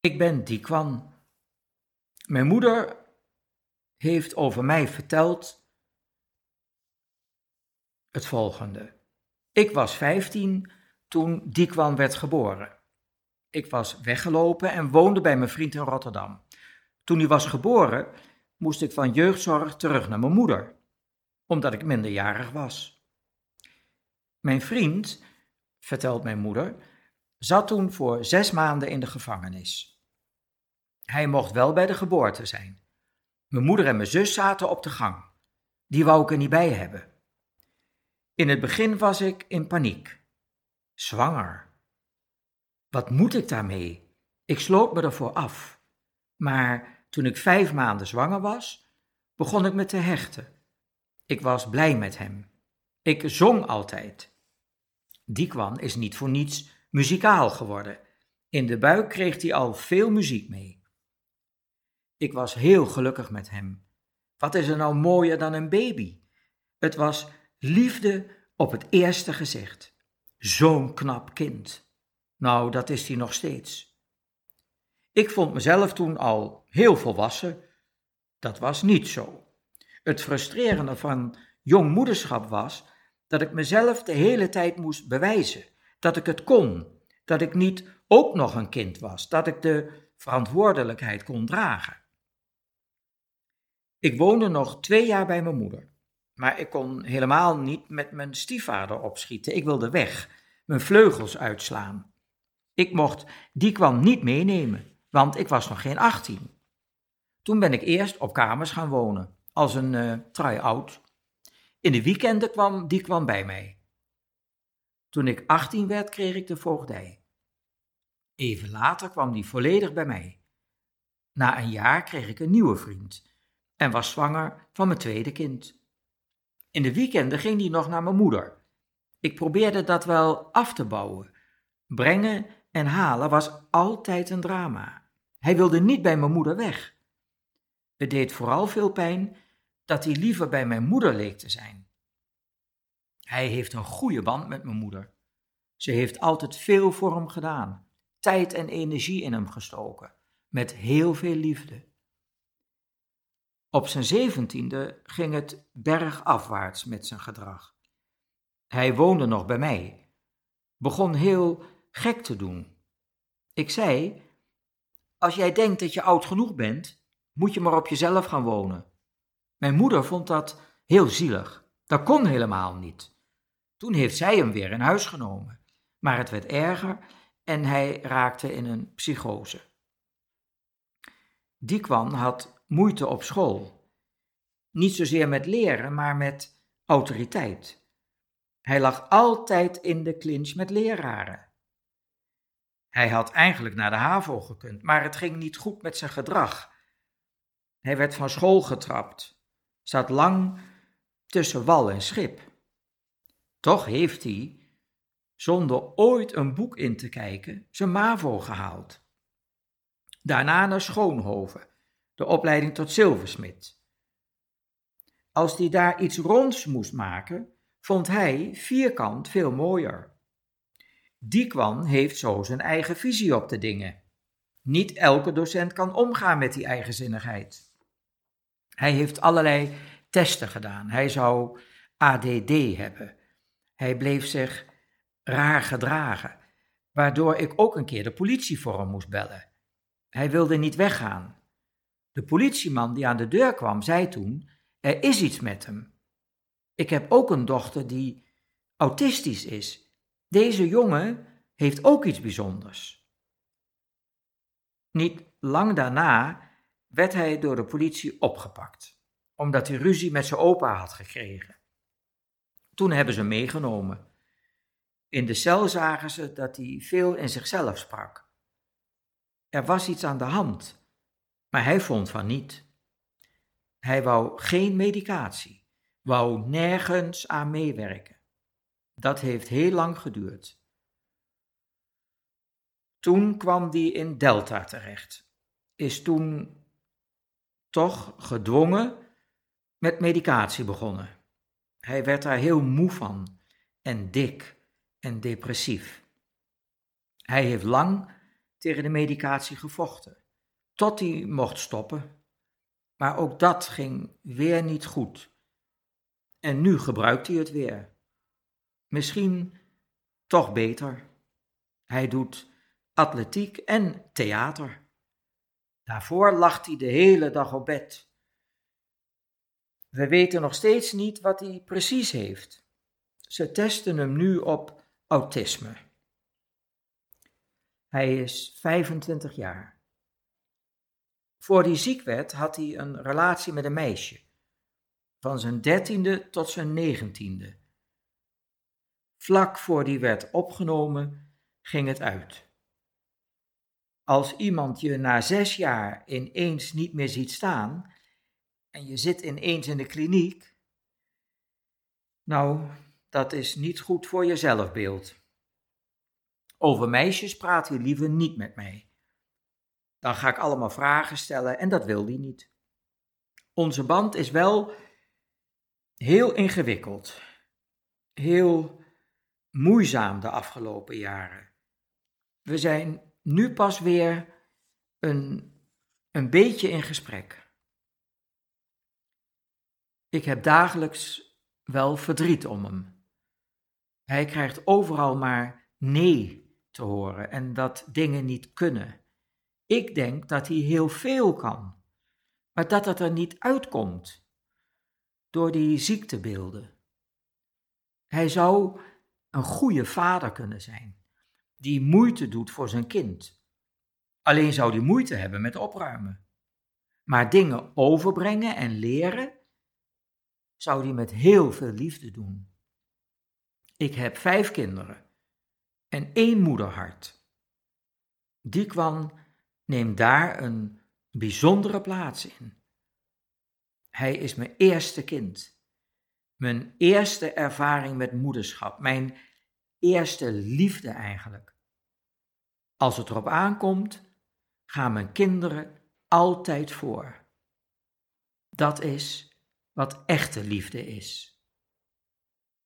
Ik ben Dikwan. Mijn moeder heeft over mij verteld het volgende. Ik was 15 toen Dikwan werd geboren. Ik was weggelopen en woonde bij mijn vriend in Rotterdam. Toen hij was geboren, moest ik van jeugdzorg terug naar mijn moeder, omdat ik minderjarig was. Mijn vriend, vertelt mijn moeder, zat toen voor zes maanden in de gevangenis. Hij mocht wel bij de geboorte zijn. Mijn moeder en mijn zus zaten op de gang. Die wou ik er niet bij hebben. In het begin was ik in paniek. Zwanger. Wat moet ik daarmee? Ik sloot me ervoor af. Maar toen ik vijf maanden zwanger was, begon ik me te hechten. Ik was blij met hem. Ik zong altijd. Diekwan is niet voor niets muzikaal geworden. In de buik kreeg hij al veel muziek mee. Ik was heel gelukkig met hem. Wat is er nou mooier dan een baby? Het was liefde op het eerste gezicht. Zo'n knap kind. Nou, dat is hij nog steeds. Ik vond mezelf toen al heel volwassen. Dat was niet zo. Het frustrerende van jongmoederschap was dat ik mezelf de hele tijd moest bewijzen dat ik het kon, dat ik niet ook nog een kind was, dat ik de verantwoordelijkheid kon dragen. Ik woonde nog twee jaar bij mijn moeder, maar ik kon helemaal niet met mijn stiefvader opschieten. Ik wilde weg, mijn vleugels uitslaan. Ik mocht die kwam niet meenemen, want ik was nog geen 18. Toen ben ik eerst op kamers gaan wonen, als een uh, try-out. In de weekenden kwam die kwam bij mij. Toen ik 18 werd, kreeg ik de voogdij. Even later kwam die volledig bij mij. Na een jaar kreeg ik een nieuwe vriend en was zwanger van mijn tweede kind. In de weekenden ging die nog naar mijn moeder. Ik probeerde dat wel af te bouwen. Brengen en halen was altijd een drama. Hij wilde niet bij mijn moeder weg. Het deed vooral veel pijn dat hij liever bij mijn moeder leek te zijn. Hij heeft een goede band met mijn moeder. Ze heeft altijd veel voor hem gedaan, tijd en energie in hem gestoken, met heel veel liefde. Op zijn zeventiende ging het bergafwaarts met zijn gedrag. Hij woonde nog bij mij, begon heel gek te doen. Ik zei: Als jij denkt dat je oud genoeg bent, moet je maar op jezelf gaan wonen. Mijn moeder vond dat heel zielig. Dat kon helemaal niet. Toen heeft zij hem weer in huis genomen. Maar het werd erger en hij raakte in een psychose. Diekwan had moeite op school. Niet zozeer met leren, maar met autoriteit. Hij lag altijd in de clinch met leraren. Hij had eigenlijk naar de HAVO gekund, maar het ging niet goed met zijn gedrag. Hij werd van school getrapt, zat lang tussen wal en schip. Toch heeft hij, zonder ooit een boek in te kijken, zijn MAVO gehaald. Daarna naar Schoonhoven, de opleiding tot zilversmid. Als hij daar iets ronds moest maken, vond hij vierkant veel mooier. Diekwan heeft zo zijn eigen visie op de dingen. Niet elke docent kan omgaan met die eigenzinnigheid. Hij heeft allerlei testen gedaan. Hij zou ADD hebben. Hij bleef zich raar gedragen, waardoor ik ook een keer de politie voor hem moest bellen. Hij wilde niet weggaan. De politieman die aan de deur kwam, zei toen: Er is iets met hem. Ik heb ook een dochter die autistisch is. Deze jongen heeft ook iets bijzonders. Niet lang daarna werd hij door de politie opgepakt, omdat hij ruzie met zijn opa had gekregen. Toen hebben ze meegenomen. In de cel zagen ze dat hij veel in zichzelf sprak. Er was iets aan de hand, maar hij vond van niet. Hij wou geen medicatie, wou nergens aan meewerken. Dat heeft heel lang geduurd. Toen kwam hij in Delta terecht, is toen toch gedwongen met medicatie begonnen. Hij werd daar heel moe van en dik en depressief. Hij heeft lang tegen de medicatie gevochten, tot hij mocht stoppen. Maar ook dat ging weer niet goed. En nu gebruikt hij het weer. Misschien toch beter. Hij doet atletiek en theater. Daarvoor lag hij de hele dag op bed. We weten nog steeds niet wat hij precies heeft. Ze testen hem nu op autisme. Hij is 25 jaar. Voor hij ziek werd, had hij een relatie met een meisje. Van zijn dertiende tot zijn negentiende. Vlak voor die werd opgenomen, ging het uit. Als iemand je na zes jaar ineens niet meer ziet staan en je zit ineens in de kliniek, nou, dat is niet goed voor je zelfbeeld. Over meisjes praat hij liever niet met mij. Dan ga ik allemaal vragen stellen en dat wil hij niet. Onze band is wel heel ingewikkeld, heel moeizaam de afgelopen jaren. We zijn nu pas weer een, een beetje in gesprek. Ik heb dagelijks wel verdriet om hem. Hij krijgt overal maar nee te horen en dat dingen niet kunnen. Ik denk dat hij heel veel kan, maar dat het er niet uitkomt door die ziektebeelden. Hij zou een goede vader kunnen zijn, die moeite doet voor zijn kind. Alleen zou hij moeite hebben met opruimen. Maar dingen overbrengen en leren, zou hij met heel veel liefde doen. Ik heb vijf kinderen en één moederhart. Die kwam neemt daar een bijzondere plaats in. Hij is mijn eerste kind, mijn eerste ervaring met moederschap, mijn eerste liefde eigenlijk. Als het erop aankomt, gaan mijn kinderen altijd voor. Dat is wat echte liefde is.